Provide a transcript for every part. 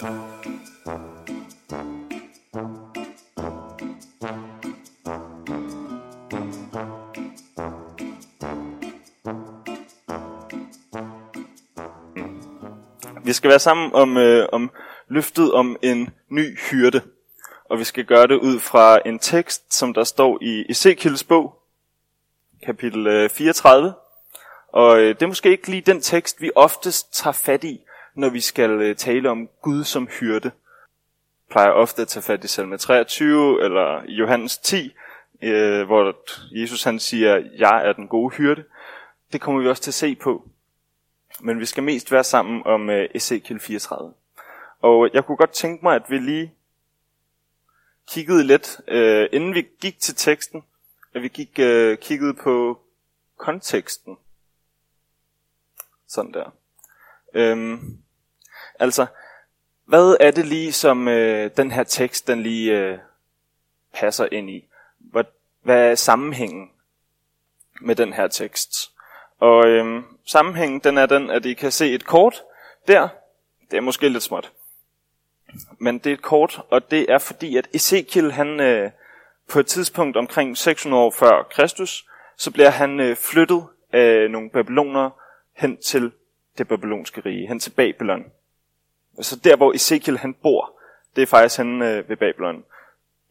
Vi skal være sammen om, øh, om løftet om en ny hyrde. Og vi skal gøre det ud fra en tekst, som der står i Ezekiels bog, kapitel øh, 34. Og øh, det er måske ikke lige den tekst, vi oftest tager fat i, når vi skal øh, tale om Gud som hyrde. Jeg plejer ofte at tage fat i salme 23 eller Johannes 10, øh, hvor Jesus han siger, jeg er den gode hyrde. Det kommer vi også til at se på. Men vi skal mest være sammen om øh, Ezekiel 34. Og jeg kunne godt tænke mig, at vi lige kiggede lidt, øh, inden vi gik til teksten, at vi gik øh, kiggede på konteksten. Sådan der. Øhm, altså, hvad er det lige, som øh, den her tekst, den lige øh, passer ind i? Hvad, hvad er sammenhængen med den her tekst? Og øh, sammenhængen, den er den, at I kan se et kort der. Det er måske lidt småt. Men det er et kort, og det er fordi, at Ezekiel, han øh, på et tidspunkt omkring 600 år før Kristus, så bliver han øh, flyttet af nogle babyloner hen til det babylonske rige, hen til Babylon. Så der, hvor Ezekiel han bor, det er faktisk han øh, ved Babylon.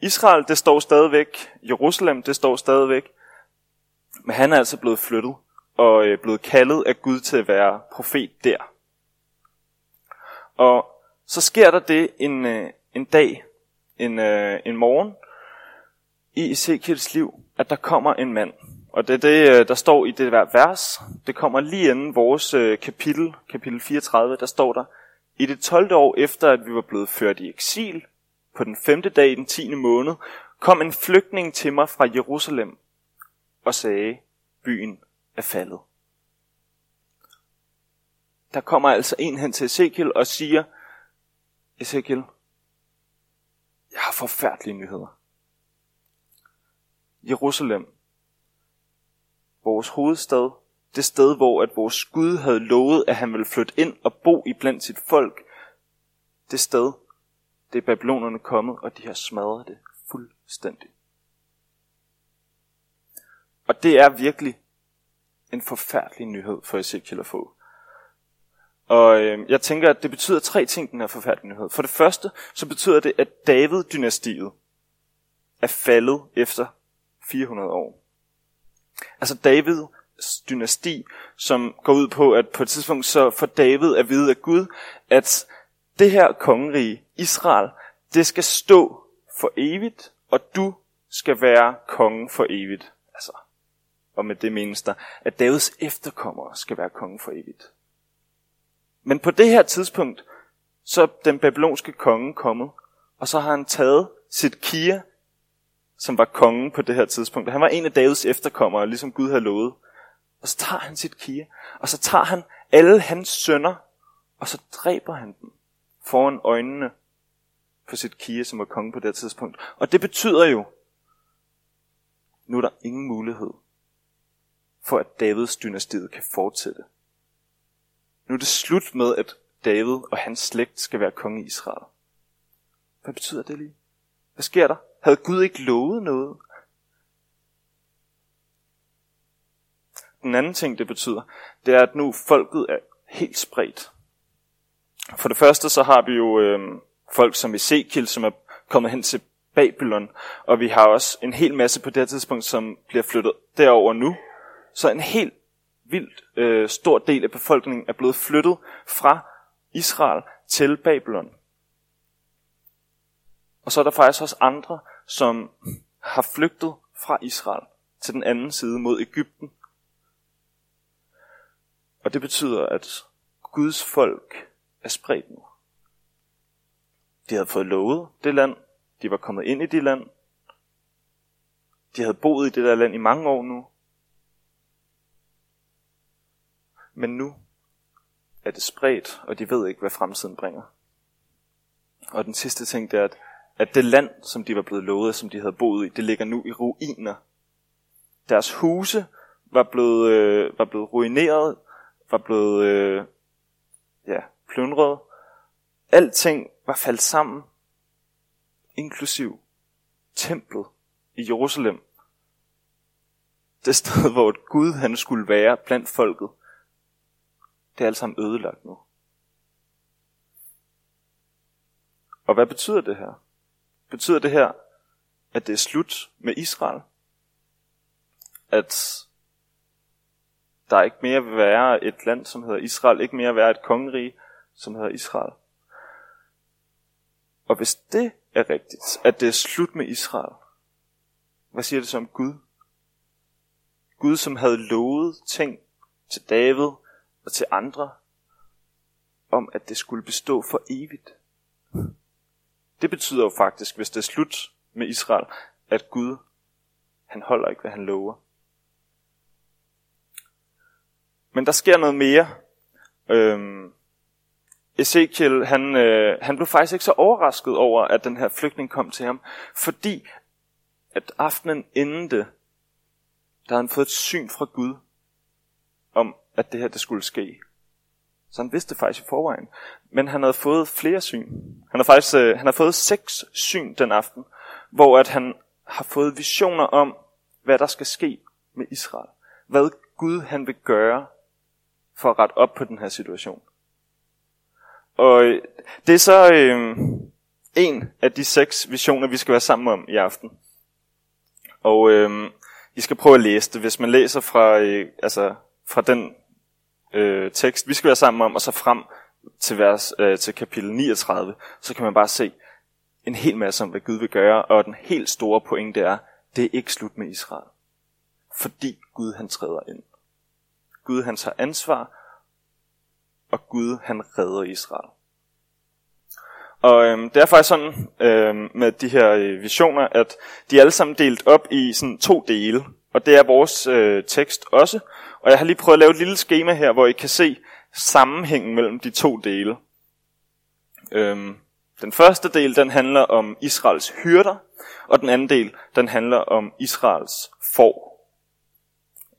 Israel, det står stadigvæk. Jerusalem, det står stadigvæk. Men han er altså blevet flyttet og øh, blevet kaldet af Gud til at være profet der. Og så sker der det en, øh, en dag, en, øh, en morgen, i Ezekiels liv, at der kommer en mand. Og det er det, øh, der står i det hver vers. Det kommer lige inden vores øh, kapitel, kapitel 34, der står der, i det 12. år efter, at vi var blevet ført i eksil, på den femte dag i den 10. måned, kom en flygtning til mig fra Jerusalem og sagde, byen er faldet. Der kommer altså en hen til Ezekiel og siger, Ezekiel, jeg har forfærdelige nyheder. Jerusalem, vores hovedstad, det sted, hvor at vores Gud havde lovet, at han ville flytte ind og bo i blandt sit folk, det sted, det er babylonerne kommet, og de har smadret det fuldstændig. Og det er virkelig en forfærdelig nyhed for Ezekiel at få. Og øh, jeg tænker, at det betyder tre ting, den her forfærdelige nyhed. For det første, så betyder det, at David-dynastiet er faldet efter 400 år. Altså David dynasti, som går ud på, at på et tidspunkt så får David at vide af Gud, at det her kongerige, Israel, det skal stå for evigt, og du skal være kongen for evigt. Altså, og med det menes der, at Davids efterkommere skal være kongen for evigt. Men på det her tidspunkt, så er den babylonske konge kommet, og så har han taget sit kia, som var kongen på det her tidspunkt. Han var en af Davids efterkommere, ligesom Gud havde lovet. Og så tager han sit kige, og så tager han alle hans sønner, og så dræber han dem foran øjnene på sit kige, som var konge på det tidspunkt. Og det betyder jo, nu er der ingen mulighed for at Davids dynastiet kan fortsætte. Nu er det slut med, at David og hans slægt skal være konge i Israel. Hvad betyder det lige? Hvad sker der? Havde Gud ikke lovet noget? Den anden ting, det betyder, det er, at nu folket er helt spredt. For det første, så har vi jo øh, folk som Ezekiel, som er kommet hen til Babylon, og vi har også en hel masse på det her tidspunkt, som bliver flyttet derover nu. Så en helt vildt øh, stor del af befolkningen er blevet flyttet fra Israel til Babylon. Og så er der faktisk også andre, som har flygtet fra Israel til den anden side mod Ægypten. Og det betyder, at Guds folk er spredt nu. De havde fået lovet det land. De var kommet ind i det land. De havde boet i det der land i mange år nu. Men nu er det spredt, og de ved ikke, hvad fremtiden bringer. Og den sidste ting, det er, at, at det land, som de var blevet lovet, som de havde boet i, det ligger nu i ruiner. Deres huse var blevet, øh, var blevet ruineret, var blevet øh, ja, plyndret. Alting var faldt sammen, inklusiv templet i Jerusalem. Det sted, hvor Gud han skulle være blandt folket. Det er alt sammen ødelagt nu. Og hvad betyder det her? Betyder det her, at det er slut med Israel? At der ikke mere være et land, som hedder Israel, ikke mere være et kongerige, som hedder Israel. Og hvis det er rigtigt, at det er slut med Israel, hvad siger det så om Gud? Gud, som havde lovet ting til David og til andre, om at det skulle bestå for evigt. Det betyder jo faktisk, hvis det er slut med Israel, at Gud, han holder ikke, hvad han lover. Men der sker noget mere. Øhm, Ezekiel, han, øh, han blev faktisk ikke så overrasket over, at den her flygtning kom til ham, fordi at aftenen inden det, der havde han fået et syn fra Gud, om at det her det skulle ske. Så han vidste det faktisk i forvejen. Men han havde fået flere syn. Han har faktisk øh, han har fået seks syn den aften, hvor at han har fået visioner om, hvad der skal ske med Israel. Hvad Gud han vil gøre for at rette op på den her situation. Og øh, det er så øh, en af de seks visioner, vi skal være sammen om i aften. Og øh, I skal prøve at læse det. Hvis man læser fra, øh, altså, fra den øh, tekst, vi skal være sammen om, og så frem til, vers, øh, til kapitel 39, så kan man bare se en hel masse om, hvad Gud vil gøre, og den helt store pointe er, det er ikke slut med Israel. Fordi Gud han træder ind. Gud han tager ansvar, og Gud han redder Israel. Og øhm, det er faktisk sådan øhm, med de her øh, visioner, at de er alle sammen delt op i sådan to dele. Og det er vores øh, tekst også. Og jeg har lige prøvet at lave et lille schema her, hvor I kan se sammenhængen mellem de to dele. Øhm, den første del, den handler om Israels hyrder, og den anden del, den handler om Israels får.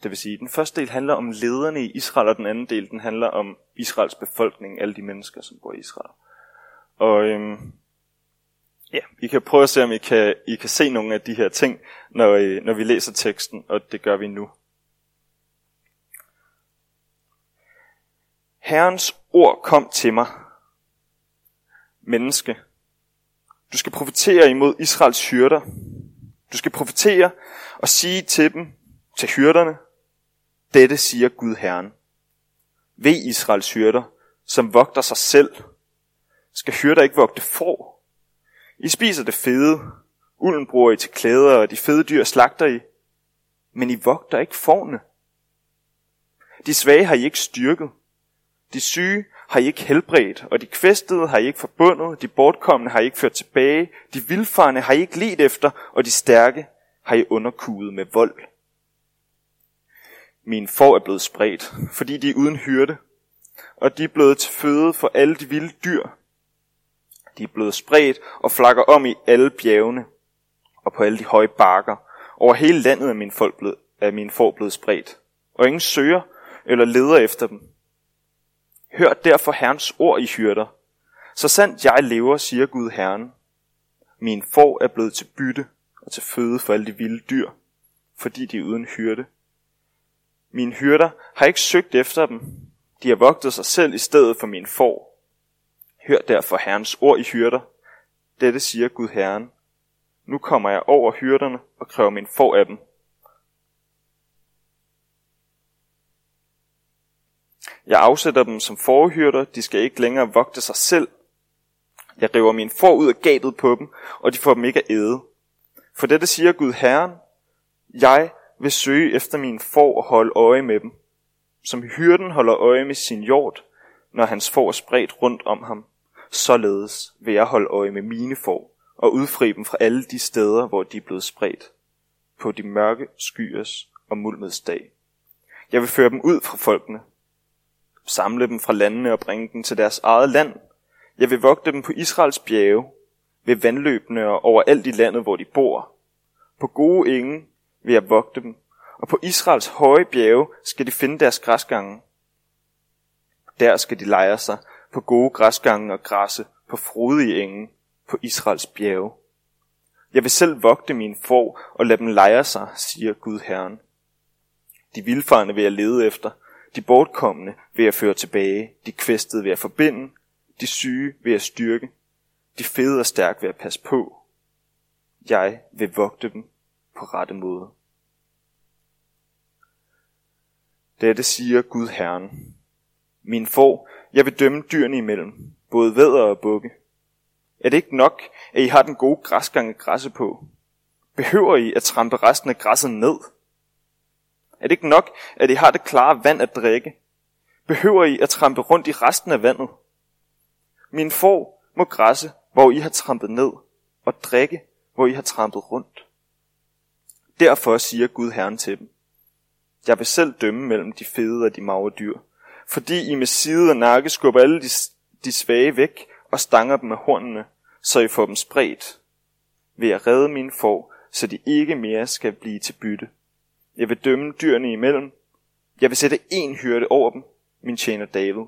Det vil sige, den første del handler om lederne i Israel, og den anden del, den handler om Israels befolkning, alle de mennesker, som bor i Israel. Og øhm, ja, I kan prøve at se, om I kan, I kan se nogle af de her ting, når, øh, når vi læser teksten, og det gør vi nu. Herrens ord kom til mig. Menneske, du skal profetere imod Israels hyrder. Du skal profetere og sige til dem, til hyrderne, dette siger Gud Herren. Ved Israels hyrder, som vogter sig selv, skal hyrder ikke vogte får. I spiser det fede, ulden bruger I til klæder, og de fede dyr slagter I, men I vogter ikke forne. De svage har I ikke styrket, de syge har I ikke helbredt, og de kvæstede har I ikke forbundet, de bortkommende har I ikke ført tilbage, de vilfarne har I ikke let efter, og de stærke har I underkudet med vold. Min får er blevet spredt, fordi de er uden hyrde, og de er blevet til føde for alle de vilde dyr. De er blevet spredt og flakker om i alle bjergene og på alle de høje bakker. Over hele landet er min, folk blevet, er min får blevet spredt, og ingen søger eller leder efter dem. Hør derfor Herrens ord i hyrder. Så sandt jeg lever, siger Gud Herren. Min får er blevet til bytte og til føde for alle de vilde dyr, fordi de er uden hyrde. Mine hyrder har ikke søgt efter dem. De har vogtet sig selv i stedet for min får. Hør derfor Herrens ord i hyrder. Dette siger Gud Herren. Nu kommer jeg over hyrderne og kræver min får af dem, Jeg afsætter dem som forhyrter, de skal ikke længere vogte sig selv. Jeg river min får ud af gabet på dem, og de får dem ikke at æde. For dette siger Gud Herren, jeg vil søge efter min får og holde øje med dem. Som hyrden holder øje med sin jord, når hans får er spredt rundt om ham. Således vil jeg holde øje med mine får og udfri dem fra alle de steder, hvor de er blevet spredt. På de mørke skyers og mulmets dag. Jeg vil føre dem ud fra folkene, samle dem fra landene og bringe dem til deres eget land. Jeg vil vogte dem på Israels bjerge, ved vandløbene og overalt i landet, hvor de bor. På gode enge vil jeg vogte dem, og på Israels høje bjerge skal de finde deres græsgange. Der skal de lejre sig på gode græsgange og græsse på frodige enge, på Israels bjerge. Jeg vil selv vogte min får og lade dem lejre sig, siger Gud Herren. De vilfarne vil jeg lede efter, de bortkommende vil jeg føre tilbage, de kvæstede vil jeg forbinde, de syge vil jeg styrke, de fede og stærke vil jeg passe på. Jeg vil vogte dem på rette måde. Dette siger Gud Herren. Min får, jeg vil dømme dyrene imellem, både vædder og bukke. Er det ikke nok, at I har den gode græsgange græsse på? Behøver I at trampe resten af græsset ned? Er det ikke nok, at I har det klare vand at drikke? Behøver I at trampe rundt i resten af vandet? Min får må græsse, hvor I har trampet ned, og drikke, hvor I har trampet rundt. Derfor siger Gud Herren til dem. Jeg vil selv dømme mellem de fede og de magre dyr, fordi I med side og nakke skubber alle de, de svage væk og stanger dem med hornene, så I får dem spredt. Vil at redde mine får, så de ikke mere skal blive til bytte. Jeg vil dømme dyrene imellem. Jeg vil sætte en hyrde over dem, min tjener David.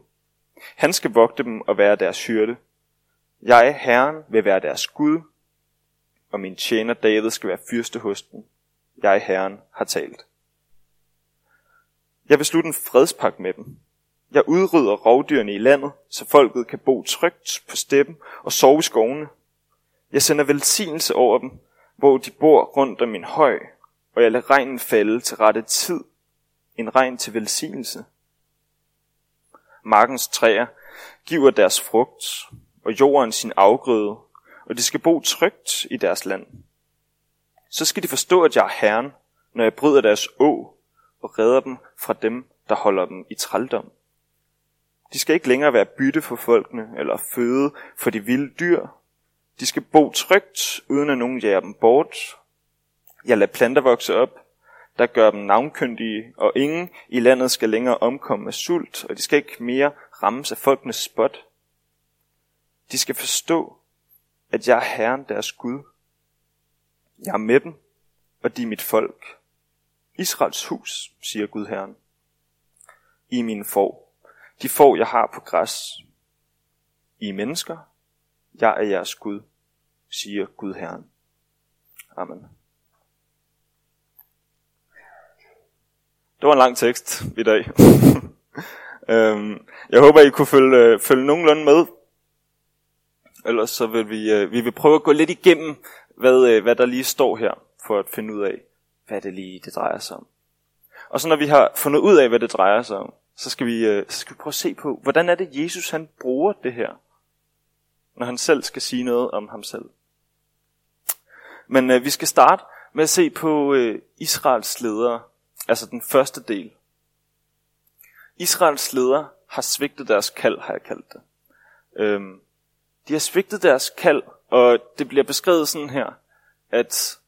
Han skal vogte dem og være deres hyrde. Jeg, Herren, vil være deres Gud, og min tjener David skal være fyrste hos dem. Jeg, Herren, har talt. Jeg vil slutte en fredspagt med dem. Jeg udrydder rovdyrene i landet, så folket kan bo trygt på steppen og sove i skovene. Jeg sender velsignelse over dem, hvor de bor rundt om min høj, og jeg lader regnen falde til rette tid, en regn til velsignelse. Markens træer giver deres frugt, og jorden sin afgrøde, og de skal bo trygt i deres land. Så skal de forstå, at jeg er Herren, når jeg bryder deres å og redder dem fra dem, der holder dem i trældom. De skal ikke længere være bytte for folkene eller føde for de vilde dyr. De skal bo trygt, uden at nogen jager dem bort. Jeg lader planter vokse op, der gør dem navnkyndige, og ingen i landet skal længere omkomme af sult, og de skal ikke mere rammes af folkenes spot. De skal forstå, at jeg er Herren deres Gud. Jeg er med dem, og de er mit folk. Israels hus, siger Gud Herren. I mine får. De får, jeg har på græs. I er mennesker. Jeg er jeres Gud, siger Gud Herren. Amen. Det var en lang tekst i dag. øhm, jeg håber, I kunne følge, øh, følge nogenlunde med. Ellers så vil vi, øh, vi vil prøve at gå lidt igennem, hvad, øh, hvad der lige står her, for at finde ud af, hvad det lige det drejer sig om. Og så når vi har fundet ud af, hvad det drejer sig om, så skal vi, øh, så skal vi prøve at se på, hvordan er det, Jesus han bruger det her, når han selv skal sige noget om ham selv. Men øh, vi skal starte med at se på øh, Israels ledere, altså den første del. Israels ledere har svigtet deres kald, har jeg kaldt det. Øhm, de har svigtet deres kald, og det bliver beskrevet sådan her, at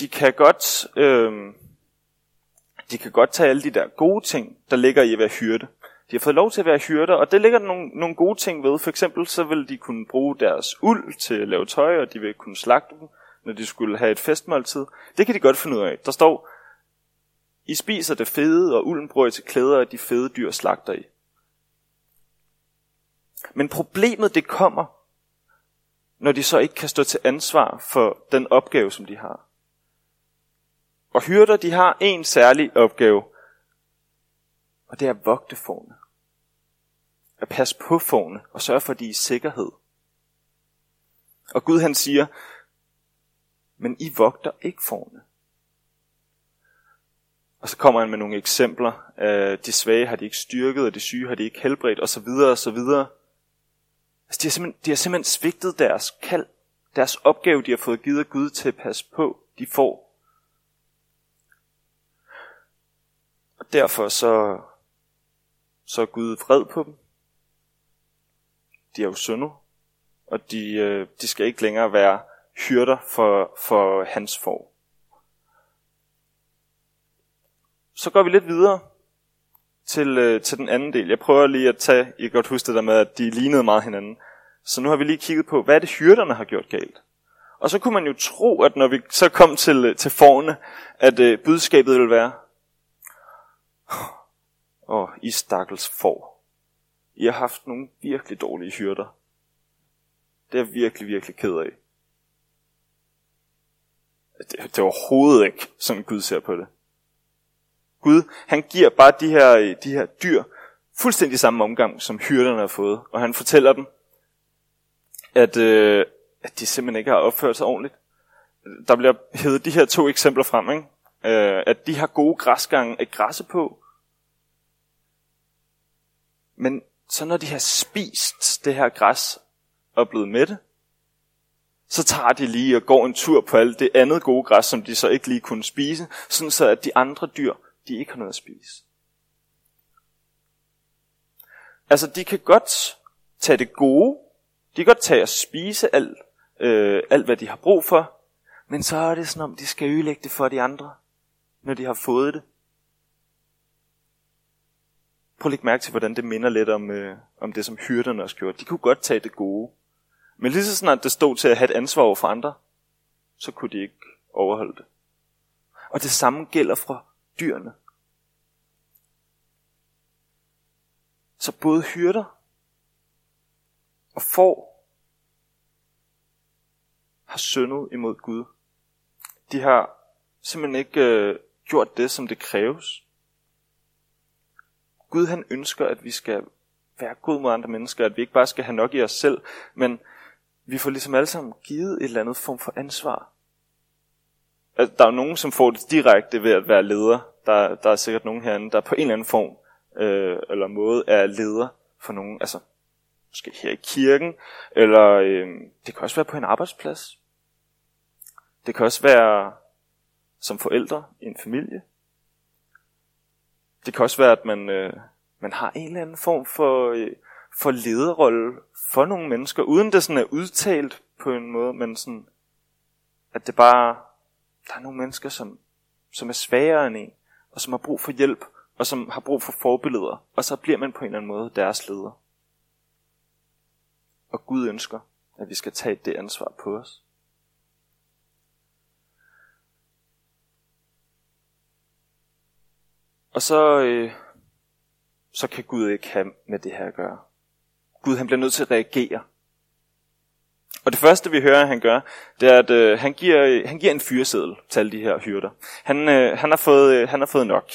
de kan godt, øh, de kan godt tage alle de der gode ting, der ligger i at være hyrde. De har fået lov til at være hyrder, og det ligger der nogle, nogle gode ting ved. For eksempel så vil de kunne bruge deres uld til at lave tøj, og de vil kunne slagte dem, når de skulle have et festmåltid. Det kan de godt finde ud af. Der står, I spiser det fede, og ulden bruger I til klæder, og de fede dyr slagter I. Men problemet det kommer, når de så ikke kan stå til ansvar for den opgave, som de har. Og hyrder, de har en særlig opgave, og det er at vogte forne. At passe på forne og sørge for, at de er i sikkerhed. Og Gud han siger, men I vogter ikke forne. Og så kommer han med nogle eksempler. Øh, de svage har de ikke styrket, og de syge har de ikke helbredt, osv. osv. Altså, de, har simpelthen, de har simpelthen svigtet deres kald, deres opgave, de har fået givet af Gud til at passe på, de får. Og derfor så, så er Gud vred på dem. De er jo syndet, og de, øh, de skal ikke længere være hyrder for, for hans får. Så går vi lidt videre til, øh, til den anden del. Jeg prøver lige at tage, I kan godt huske det der med, at de lignede meget hinanden. Så nu har vi lige kigget på, hvad er det hyrderne har gjort galt? Og så kunne man jo tro, at når vi så kom til, øh, til forne, at øh, budskabet ville være, åh, oh, I stakkels for. I har haft nogle virkelig dårlige hyrder. Det er jeg virkelig, virkelig ked af. Det, det er overhovedet ikke som Gud ser på det. Gud, han giver bare de her, de her dyr fuldstændig samme omgang, som hyrderne har fået. Og han fortæller dem, at, øh, at de simpelthen ikke har opført sig ordentligt. Der bliver hævet de her to eksempler frem, ikke? Øh, at de har gode græsgange at græsse på. Men så når de har spist det her græs og er blevet mætte, så tager de lige og går en tur på alt det andet gode græs, som de så ikke lige kunne spise, sådan så at de andre dyr, de ikke har noget at spise. Altså, de kan godt tage det gode, de kan godt tage og spise alt, øh, alt hvad de har brug for, men så er det sådan, om de skal ødelægge det for de andre, når de har fået det. Prøv at lægge mærke til, hvordan det minder lidt om, øh, om det, som hyrderne også gjorde. De kunne godt tage det gode. Men lige så snart det stod til at have et ansvar over for andre, så kunne de ikke overholde det. Og det samme gælder for dyrene. Så både hyrder og får har syndet imod Gud. De har simpelthen ikke øh, gjort det, som det kræves. Gud han ønsker, at vi skal være god mod andre mennesker, at vi ikke bare skal have nok i os selv, men vi får ligesom alle sammen givet et eller andet form for ansvar. Altså, der er jo nogen, som får det direkte ved at være leder. Der, der er sikkert nogen herinde, der på en eller anden form øh, eller måde er leder for nogen. Altså, måske her i kirken, eller øh, det kan også være på en arbejdsplads. Det kan også være som forældre i en familie. Det kan også være, at man, øh, man har en eller anden form for, øh, for lederrolle for nogle mennesker, uden det sådan er udtalt på en måde, men sådan, at det bare, der er nogle mennesker, som, som er svagere end en, og som har brug for hjælp, og som har brug for forbilleder, og så bliver man på en eller anden måde deres leder. Og Gud ønsker, at vi skal tage det ansvar på os. Og så, øh, så kan Gud ikke have med det her at gøre. Gud han bliver nødt til at reagere. Og det første vi hører, han gør, det er, at øh, han, giver, han giver en fyreseddel til alle de her hyrder. Han, øh, han, har, fået, øh, han har fået nok.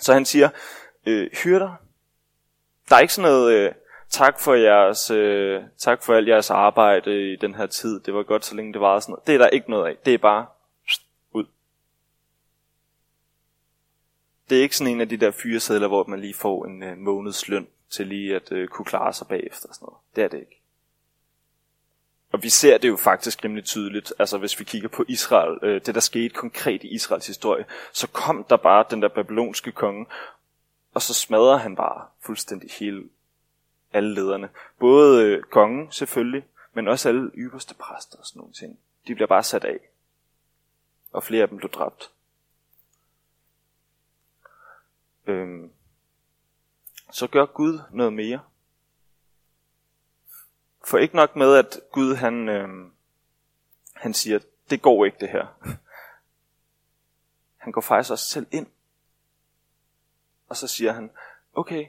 Så han siger, øh, hyrder, der er ikke sådan noget, øh, tak for jeres, øh, tak for alt jeres arbejde i den her tid, det var godt, så længe det varede sådan noget. Det er der ikke noget af, det er bare ud. Det er ikke sådan en af de der fyresedler, hvor man lige får en øh, måneds løn til lige at øh, kunne klare sig bagefter. Sådan noget. Det er det ikke. Og vi ser det jo faktisk rimelig tydeligt, altså hvis vi kigger på Israel, øh, det der skete konkret i Israels historie, så kom der bare den der babylonske konge, og så smadrer han bare fuldstændig hele alle lederne. Både øh, kongen selvfølgelig, men også alle ypperste præster og sådan nogle ting. De bliver bare sat af. Og flere af dem blev dræbt. Øhm, så gør Gud noget mere. For ikke nok med, at Gud han, øh, han siger, det går ikke det her. Han går faktisk også selv ind. Og så siger han, okay,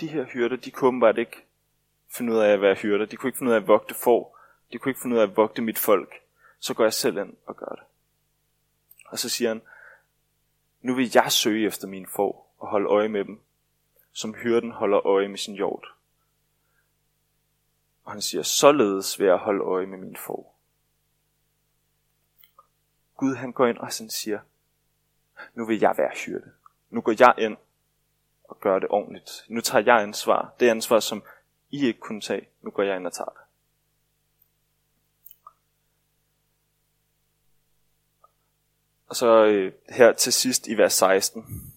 de her hyrder, de kunne bare ikke finde ud af at være hyrder. De kunne ikke finde ud af at vogte får. De kunne ikke finde ud af at vogte mit folk. Så går jeg selv ind og gør det. Og så siger han, nu vil jeg søge efter mine får og holde øje med dem, som hyrden holder øje med sin hjort. Og han siger, således vil jeg holde øje med min får. Gud han går ind og sådan siger, nu vil jeg være hyrde. Nu går jeg ind og gør det ordentligt. Nu tager jeg ansvar. Det ansvar, som I ikke kunne tage. Nu går jeg ind og tager det. Og så øh, her til sidst i vers 16.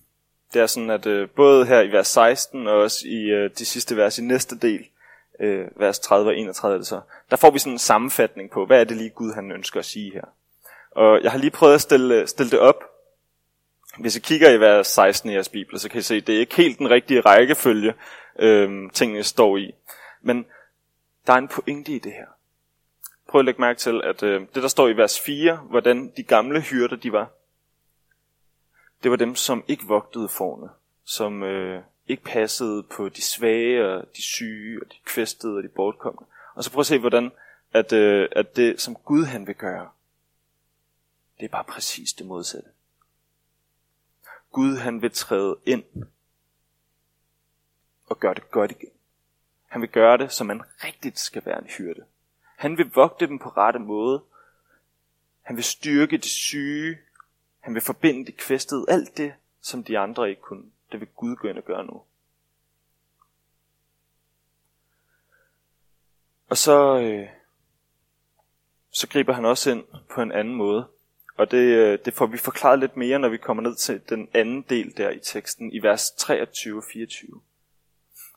Det er sådan, at øh, både her i vers 16 og også i øh, de sidste vers i næste del, øh, vers 30 og 31 det så, der får vi sådan en sammenfatning på, hvad er det lige Gud han ønsker at sige her. Og jeg har lige prøvet at stille, øh, stille det op. Hvis I kigger i vers 16 i jeres bibel, så kan I se, at det er ikke helt den rigtige rækkefølge, øh, tingene står i. Men der er en pointe i det her. Prøv at lægge mærke til, at øh, det der står i vers 4, hvordan de gamle hyrder de var, det var dem, som ikke vogtede forne, som, øh, ikke passede på de svage og de syge og de kvæstede og de bortkomne. Og så prøv at se, hvordan at, øh, at det, som Gud han vil gøre, det er bare præcis det modsatte. Gud han vil træde ind og gøre det godt igen. Han vil gøre det, som man rigtigt skal være en hyrde. Han vil vogte dem på rette måde. Han vil styrke de syge. Han vil forbinde de kvæstede. Alt det, som de andre ikke kunne. Det vil Gud gå ind og gøre nu. Og så, øh, så griber han også ind på en anden måde. Og det, øh, det får vi forklaret lidt mere, når vi kommer ned til den anden del der i teksten, i vers 23-24.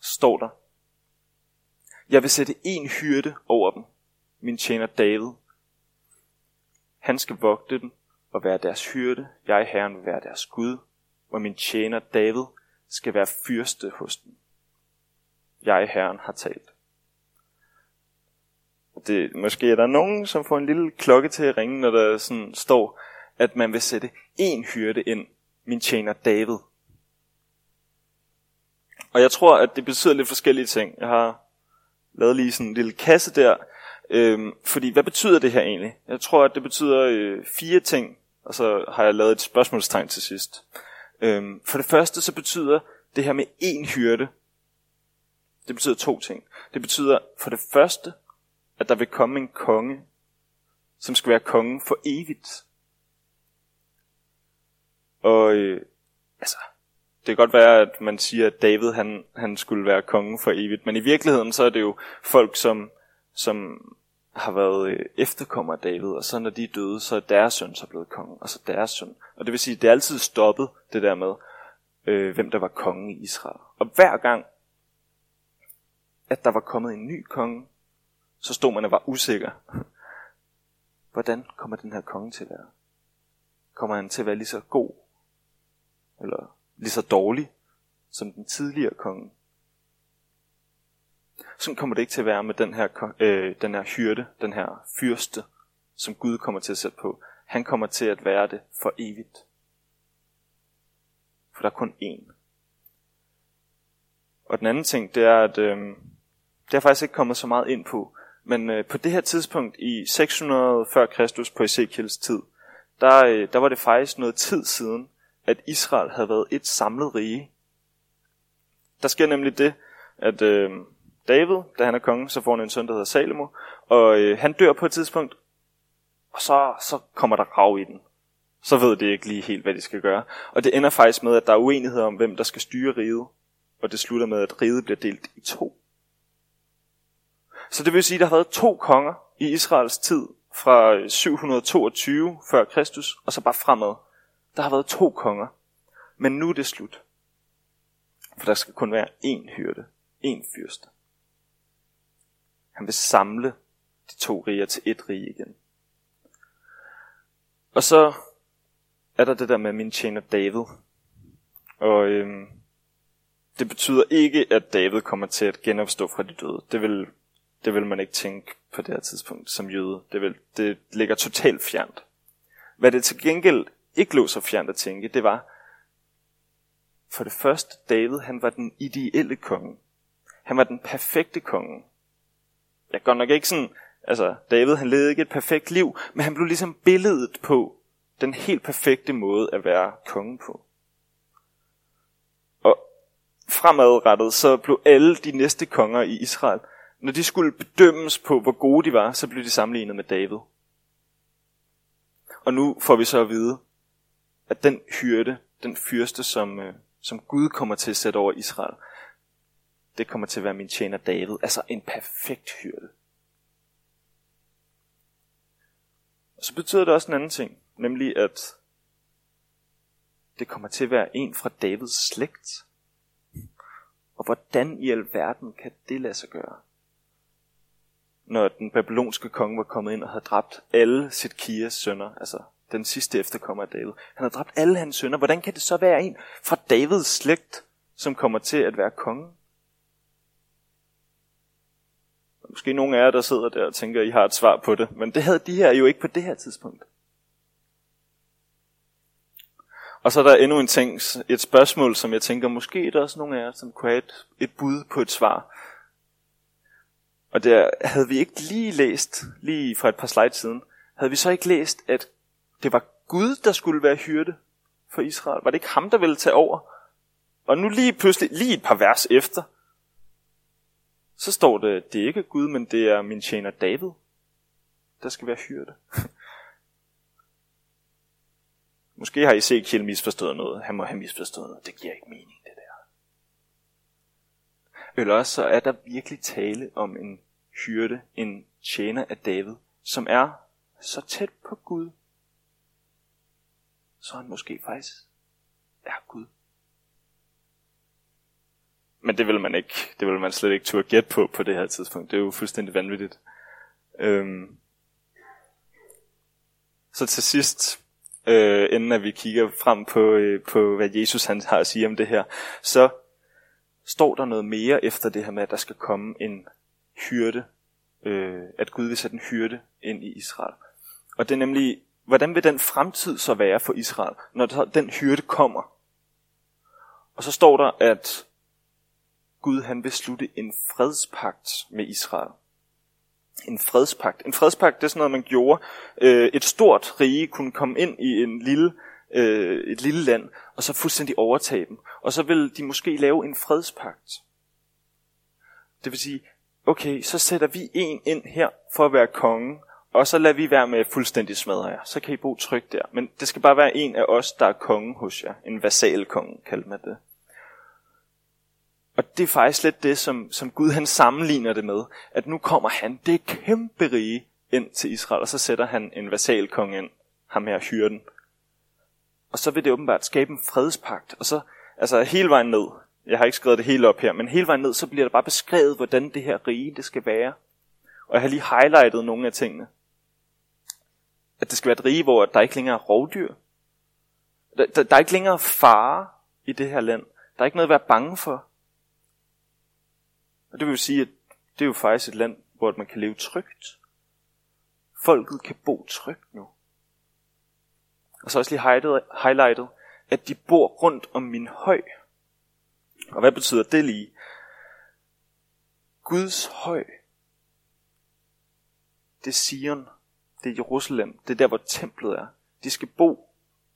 Står der, Jeg vil sætte en hyrde over dem, min tjener David. Han skal vogte dem og være deres hyrde. Jeg, Herren, vil være deres Gud, og min tjener David skal være fyrste hos dem. Jeg, Herren, har talt. Det, måske er der nogen, som får en lille klokke til at ringe, når der sådan står, at man vil sætte en hyrde ind, min tjener David. Og jeg tror, at det betyder lidt forskellige ting. Jeg har lavet lige sådan en lille kasse der. Øhm, fordi hvad betyder det her egentlig? Jeg tror, at det betyder øh, fire ting, og så har jeg lavet et spørgsmålstegn til sidst. Øhm, for det første så betyder det her med en hyrde, det betyder to ting. Det betyder for det første, at der vil komme en konge, som skal være kongen for evigt. Og øh, altså, det kan godt være, at man siger, at David han, han skulle være kongen for evigt, men i virkeligheden så er det jo folk, som, som har været øh, efterkommer af David, og så når de er døde, så er deres søn så blevet konge, og så deres søn. Og det vil sige, at det er altid stoppet, det der med, øh, hvem der var konge i Israel. Og hver gang, at der var kommet en ny konge, så stod man og var usikker. Hvordan kommer den her konge til at være? Kommer han til at være lige så god? Eller lige så dårlig som den tidligere konge? Sådan kommer det ikke til at være med den her, øh, den her hyrde, den her fyrste, som Gud kommer til at sætte på. Han kommer til at være det for evigt. For der er kun én. Og den anden ting, det er, at øh, det er faktisk ikke kommet så meget ind på, men øh, på det her tidspunkt i 600 før Kristus på Ezekiels tid, der, øh, der var det faktisk noget tid siden, at Israel havde været et samlet rige. Der sker nemlig det, at øh, David, da han er konge, så får han en søn, der hedder Salomo, og øh, han dør på et tidspunkt, og så, så kommer der rav i den. Så ved de ikke lige helt, hvad de skal gøre. Og det ender faktisk med, at der er uenighed om, hvem der skal styre riget, og det slutter med, at riget bliver delt i to. Så det vil sige, at der har været to konger i Israels tid fra øh, 722 før Kristus, og så bare fremad. Der har været to konger. Men nu er det slut. For der skal kun være én hyrde, én fyrste. Han vil samle de to riger til et rige igen. Og så er der det der med min tjener David. Og øhm, det betyder ikke, at David kommer til at genopstå fra de døde. Det vil det vil man ikke tænke på det her tidspunkt som jøde. Det, vil, det ligger totalt fjernt. Hvad det til gengæld ikke lå så fjernt at tænke, det var, for det første, David, han var den ideelle konge. Han var den perfekte konge. Jeg går nok ikke sådan, altså David, han levede ikke et perfekt liv, men han blev ligesom billedet på den helt perfekte måde at være konge på. Og fremadrettet, så blev alle de næste konger i Israel når de skulle bedømmes på, hvor gode de var, så blev de sammenlignet med David. Og nu får vi så at vide, at den hyrde, den fyrste, som, øh, som Gud kommer til at sætte over Israel, det kommer til at være min tjener David. Altså en perfekt hyrde. Og så betyder det også en anden ting, nemlig at det kommer til at være en fra Davids slægt. Og hvordan i alverden kan det lade sig gøre? når den babylonske konge var kommet ind og havde dræbt alle Kias sønner, altså den sidste efterkommer af David. Han har dræbt alle hans sønner. Hvordan kan det så være en fra Davids slægt, som kommer til at være konge? Måske nogle af jer, der sidder der og tænker, at I har et svar på det, men det havde de her jo ikke på det her tidspunkt. Og så er der endnu en ting, et spørgsmål, som jeg tænker, måske er der også nogle af jer, som kunne have et, et bud på et svar. Og der havde vi ikke lige læst, lige fra et par slides siden, havde vi så ikke læst, at det var Gud, der skulle være hyrde for Israel? Var det ikke ham, der ville tage over? Og nu lige pludselig, lige et par vers efter, så står det, det er ikke Gud, men det er min tjener David, der skal være hyrde. Måske har I set misforstået noget. Han må have misforstået noget. Det giver ikke mening, det der. Eller også så er der virkelig tale om en hyrde, en tjener af David, som er så tæt på Gud, så han måske faktisk er Gud. Men det vil man ikke, det vil man slet ikke turde gætte på på det her tidspunkt. Det er jo fuldstændig vanvittigt. Øhm. Så til sidst, øh, inden at vi kigger frem på, øh, på, hvad Jesus han har at sige om det her, så står der noget mere efter det her med, at der skal komme en hyrde, øh, at Gud vil sætte en hyrde ind i Israel. Og det er nemlig, hvordan vil den fremtid så være for Israel, når den hyrde kommer? Og så står der, at Gud han vil slutte en fredspagt med Israel. En fredspagt. En fredspagt, det er sådan noget, man gjorde. Øh, et stort rige kunne komme ind i en lille, øh, et lille land, og så fuldstændig overtage dem. Og så vil de måske lave en fredspagt. Det vil sige, okay, så sætter vi en ind her for at være konge, og så lader vi være med fuldstændig smadre jer. Så kan I bo trygt der. Men det skal bare være en af os, der er konge hos jer. En vasalkonge, kalder man det. Og det er faktisk lidt det, som, som Gud han sammenligner det med. At nu kommer han, det kæmpe rige, ind til Israel, og så sætter han en vasalkonge ind, ham her hyrden. Og så vil det åbenbart skabe en fredspagt. Og så, altså hele vejen ned, jeg har ikke skrevet det hele op her, men hele vejen ned, så bliver der bare beskrevet, hvordan det her rige, det skal være. Og jeg har lige highlightet nogle af tingene. At det skal være et rige, hvor der ikke længere er rovdyr. Der, der, der er ikke længere fare i det her land. Der er ikke noget at være bange for. Og det vil sige, at det er jo faktisk et land, hvor man kan leve trygt. Folket kan bo trygt nu. Og så også lige highlightet, at de bor rundt om min høj. Og hvad betyder det lige? Guds høj. Det er Sion. Det er Jerusalem. Det er der, hvor templet er. De skal bo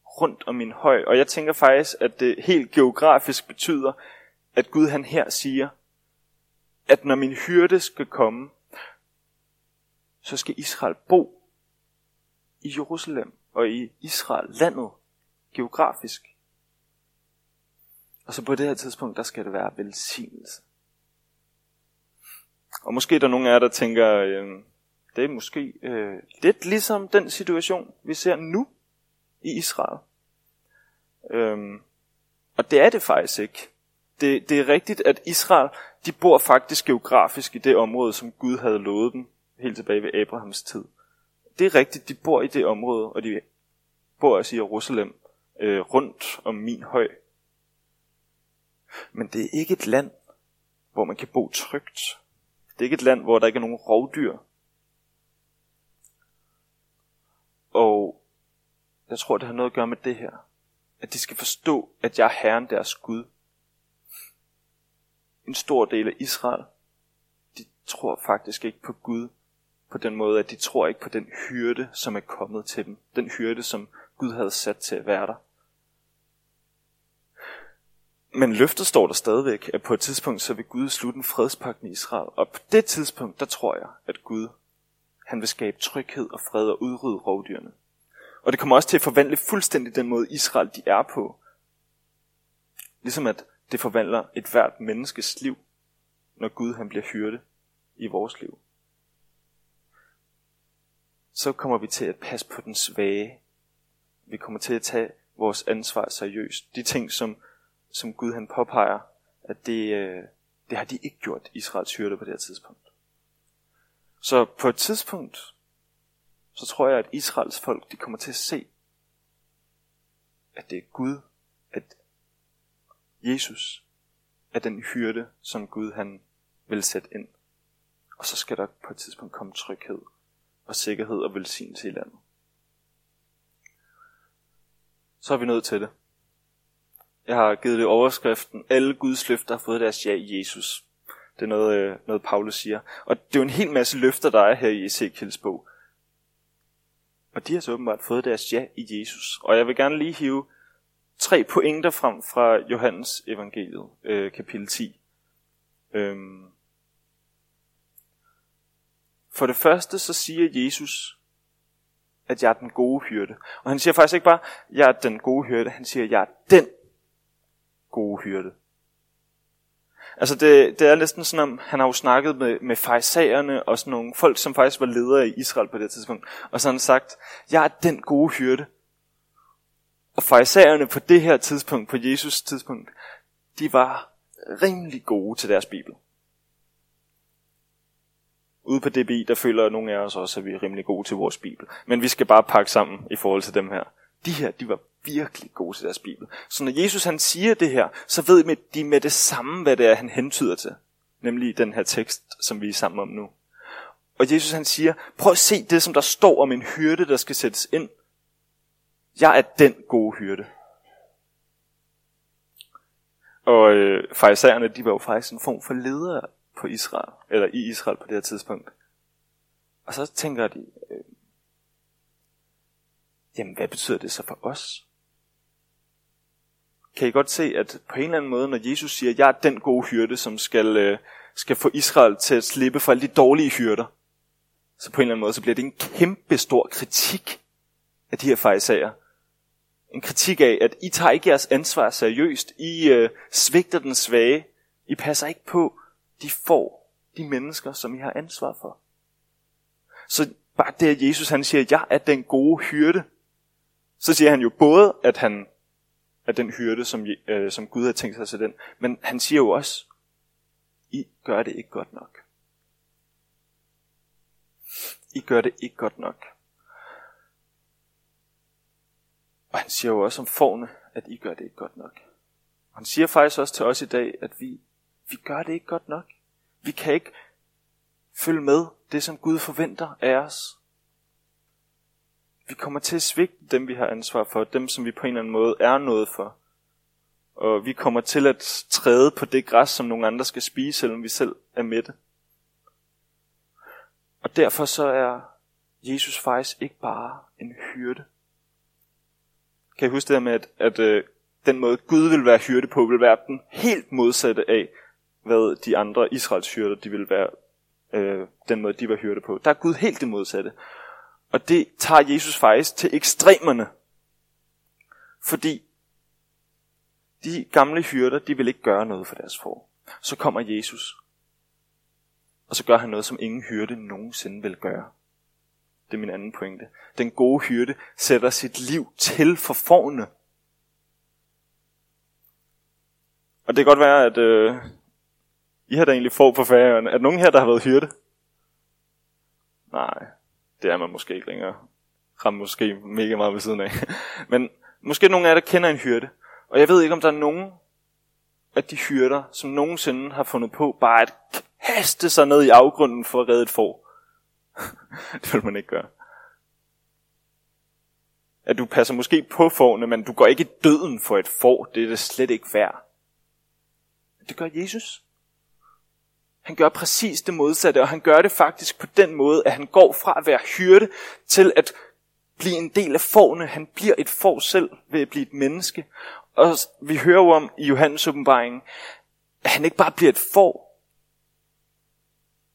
rundt om min høj. Og jeg tænker faktisk, at det helt geografisk betyder, at Gud han her siger, at når min hyrde skal komme, så skal Israel bo i Jerusalem og i Israel, landet, geografisk. Og så på det her tidspunkt, der skal det være velsignelse. Og måske er der nogen af jer, der tænker, øh, det er måske øh, lidt ligesom den situation, vi ser nu i Israel. Øhm, og det er det faktisk ikke. Det, det er rigtigt, at Israel de bor faktisk geografisk i det område, som Gud havde lovet dem helt tilbage ved Abrahams tid. Det er rigtigt, de bor i det område, og de bor også i Jerusalem, øh, rundt om min høj. Men det er ikke et land, hvor man kan bo trygt. Det er ikke et land, hvor der ikke er nogen rovdyr. Og jeg tror, det har noget at gøre med det her. At de skal forstå, at jeg er Herren deres Gud en stor del af Israel, de tror faktisk ikke på Gud på den måde, at de tror ikke på den hyrde, som er kommet til dem. Den hyrde, som Gud havde sat til at være der. Men løftet står der stadigvæk, at på et tidspunkt, så vil Gud slutte en fredspagt med Israel. Og på det tidspunkt, der tror jeg, at Gud, han vil skabe tryghed og fred og udrydde rovdyrene. Og det kommer også til at forvandle fuldstændig den måde, Israel de er på. Ligesom at det forvandler et hvert menneskes liv, når Gud han bliver hyrde i vores liv. Så kommer vi til at passe på den svage. Vi kommer til at tage vores ansvar seriøst. De ting, som, som Gud han påpeger, at det, øh, det har de ikke gjort, Israels hyrde på det her tidspunkt. Så på et tidspunkt, så tror jeg, at Israels folk, de kommer til at se, at det er Gud, Jesus er den hyrde, som Gud han vil sætte ind. Og så skal der på et tidspunkt komme tryghed og sikkerhed og velsignelse i landet. Så er vi nødt til det. Jeg har givet det overskriften, alle Guds løfter har fået deres ja i Jesus. Det er noget, øh, noget Paulus siger. Og det er jo en hel masse løfter, der er her i Ezekiels bog. Og de har så åbenbart fået deres ja i Jesus. Og jeg vil gerne lige hive tre pointer frem fra Johannes evangeliet, øh, kapitel 10. Øhm. For det første så siger Jesus, at jeg er den gode hyrde. Og han siger faktisk ikke bare, at jeg er den gode hyrde, han siger, at jeg er den gode hyrde. Altså det, det er næsten sådan, om han har jo snakket med, med farisæerne og sådan nogle folk, som faktisk var ledere i Israel på det tidspunkt. Og så har han sagt, jeg er den gode hyrde. Og farisæerne på det her tidspunkt, på Jesus tidspunkt, de var rimelig gode til deres bibel. Ude på DBI, der føler nogle af os også, at vi er rimelig gode til vores bibel. Men vi skal bare pakke sammen i forhold til dem her. De her, de var virkelig gode til deres bibel. Så når Jesus han siger det her, så ved de med det samme, hvad det er, han hentyder til. Nemlig den her tekst, som vi er sammen om nu. Og Jesus han siger, prøv at se det, som der står om en hyrde, der skal sættes ind. Jeg er den gode hyrde. Og øh, farisæerne, de var jo faktisk en form for ledere på Israel, eller i Israel på det her tidspunkt. Og så tænker de, øh, jamen hvad betyder det så for os? Kan I godt se, at på en eller anden måde, når Jesus siger, jeg er den gode hyrde, som skal, øh, skal få Israel til at slippe for alle de dårlige hyrder, så på en eller anden måde, så bliver det en kæmpe stor kritik af de her fejsager. En kritik af, at I tager ikke jeres ansvar seriøst. I øh, svigter den svage. I passer ikke på de får, de mennesker, som I har ansvar for. Så bare det, at Jesus han siger, at jeg er den gode hyrde, så siger han jo både, at han er den hyrde, som, øh, som Gud har tænkt sig til den, men han siger jo også, I gør det ikke godt nok. I gør det ikke godt nok. Og han siger jo også om forne, at I gør det ikke godt nok. Og han siger faktisk også til os i dag, at vi, vi gør det ikke godt nok. Vi kan ikke følge med det, som Gud forventer af os. Vi kommer til at svigte dem, vi har ansvar for, dem, som vi på en eller anden måde er noget for. Og vi kommer til at træde på det græs, som nogle andre skal spise, selvom vi selv er mætte. Og derfor så er Jesus faktisk ikke bare en hyrde. Kan I huske det der med, at, at øh, den måde Gud vil være hyrde på, vil være den helt modsatte af, hvad de andre Israels hyrder, de vil være øh, den måde, de var hyrde på. Der er Gud helt det modsatte. Og det tager Jesus faktisk til ekstremerne. Fordi de gamle hyrder, de vil ikke gøre noget for deres får. Så kommer Jesus. Og så gør han noget, som ingen hyrde nogensinde vil gøre. Det er min anden pointe. Den gode hyrde sætter sit liv til for forne. Og det kan godt være, at øh, I har da egentlig få på færøerne. Er der nogen her, der har været hyrde? Nej, det er man måske ikke længere. Rammer måske mega meget ved siden af. Men måske nogen af jer, der kender en hyrde. Og jeg ved ikke, om der er nogen af de hyrder, som nogensinde har fundet på bare at kaste sig ned i afgrunden for at redde et får. det vil man ikke gøre. At du passer måske på forne, men du går ikke i døden for et får. Det er det slet ikke værd. Det gør Jesus. Han gør præcis det modsatte, og han gør det faktisk på den måde, at han går fra at være hyrde til at blive en del af forne. Han bliver et får selv ved at blive et menneske. Og vi hører jo om i Johannes åbenbaringen, at han ikke bare bliver et får,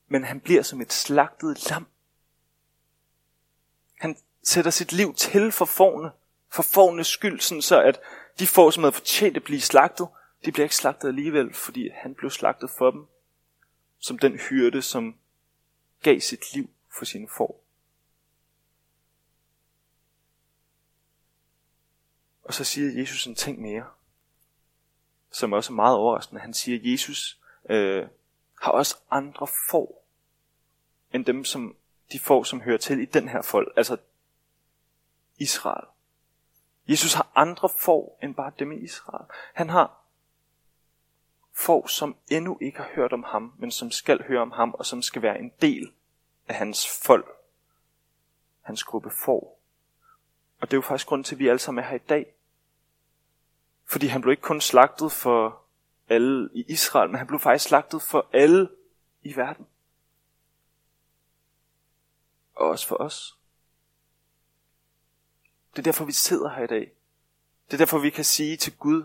men han bliver som et slagtet lam. Han sætter sit liv til for forne, for fornes skyld, sådan så at de får, som havde fortjent at blive slagtet, de bliver ikke slagtet alligevel, fordi han blev slagtet for dem som den hyrde, som gav sit liv for sine får. Og så siger Jesus en ting mere, som også er meget overraskende. Han siger, at Jesus øh, har også andre får, end dem, som de får, som hører til i den her folk, altså Israel. Jesus har andre får, end bare dem i Israel. Han har får, som endnu ikke har hørt om ham, men som skal høre om ham, og som skal være en del af hans folk, hans gruppe får. Og det er jo faktisk grund til, at vi alle sammen er her i dag. Fordi han blev ikke kun slagtet for alle i Israel, men han blev faktisk slagtet for alle i verden. Og også for os. Det er derfor, vi sidder her i dag. Det er derfor, vi kan sige til Gud,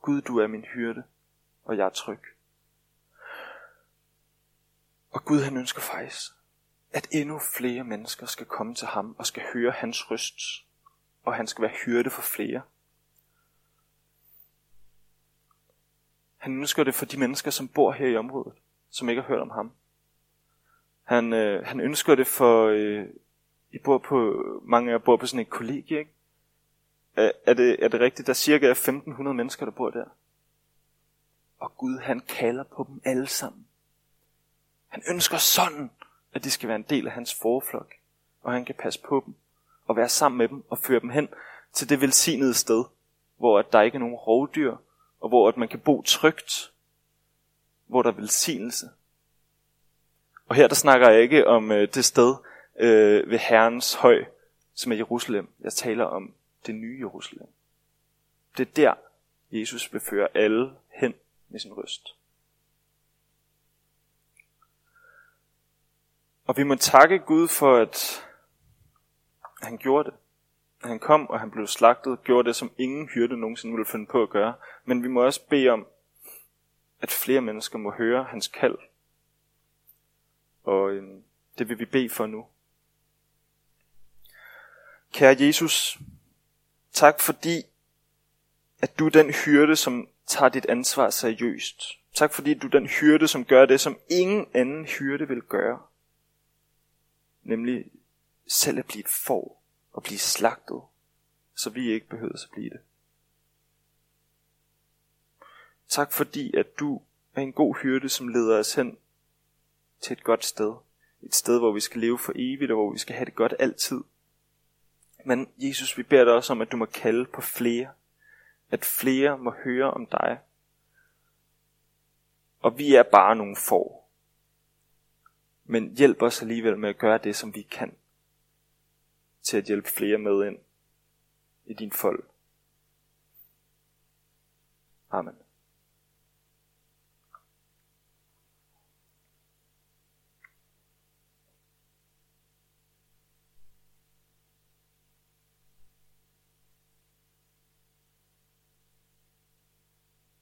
Gud, du er min hyrde, og jeg er tryg. Og Gud han ønsker faktisk, at endnu flere mennesker skal komme til ham og skal høre hans røst, og han skal være hyrde for flere. Han ønsker det for de mennesker, som bor her i området, som ikke har hørt om ham. Han, øh, han ønsker det for, øh, I bor på, mange af jer bor på sådan et kollegie, ikke? Er, er, det, er det rigtigt, der er cirka 1500 mennesker, der bor der? Og Gud, han kalder på dem alle sammen. Han ønsker sådan, at de skal være en del af hans forflok, og han kan passe på dem, og være sammen med dem, og føre dem hen til det velsignede sted, hvor at der ikke er nogen rovdyr, og hvor at man kan bo trygt, hvor der er velsignelse. Og her der snakker jeg ikke om øh, det sted øh, ved Herrens høj, som er Jerusalem. Jeg taler om det nye Jerusalem. Det er der, Jesus vil føre alle hen med sin røst. Og vi må takke Gud for, at han gjorde det. Han kom, og han blev slagtet, gjorde det, som ingen hyrde nogensinde ville finde på at gøre. Men vi må også bede om, at flere mennesker må høre hans kald. Og øhm, det vil vi bede for nu. Kære Jesus, tak fordi, at du er den hyrde, som tager dit ansvar seriøst. Tak fordi du er den hyrde, som gør det, som ingen anden hyrde vil gøre. Nemlig selv at blive et får og blive slagtet, så vi ikke behøver at blive det. Tak fordi, at du er en god hyrde, som leder os hen til et godt sted. Et sted, hvor vi skal leve for evigt, og hvor vi skal have det godt altid. Men Jesus, vi beder dig også om, at du må kalde på flere. At flere må høre om dig. Og vi er bare nogle få. Men hjælp os alligevel med at gøre det, som vi kan. Til at hjælpe flere med ind i din fold. Amen.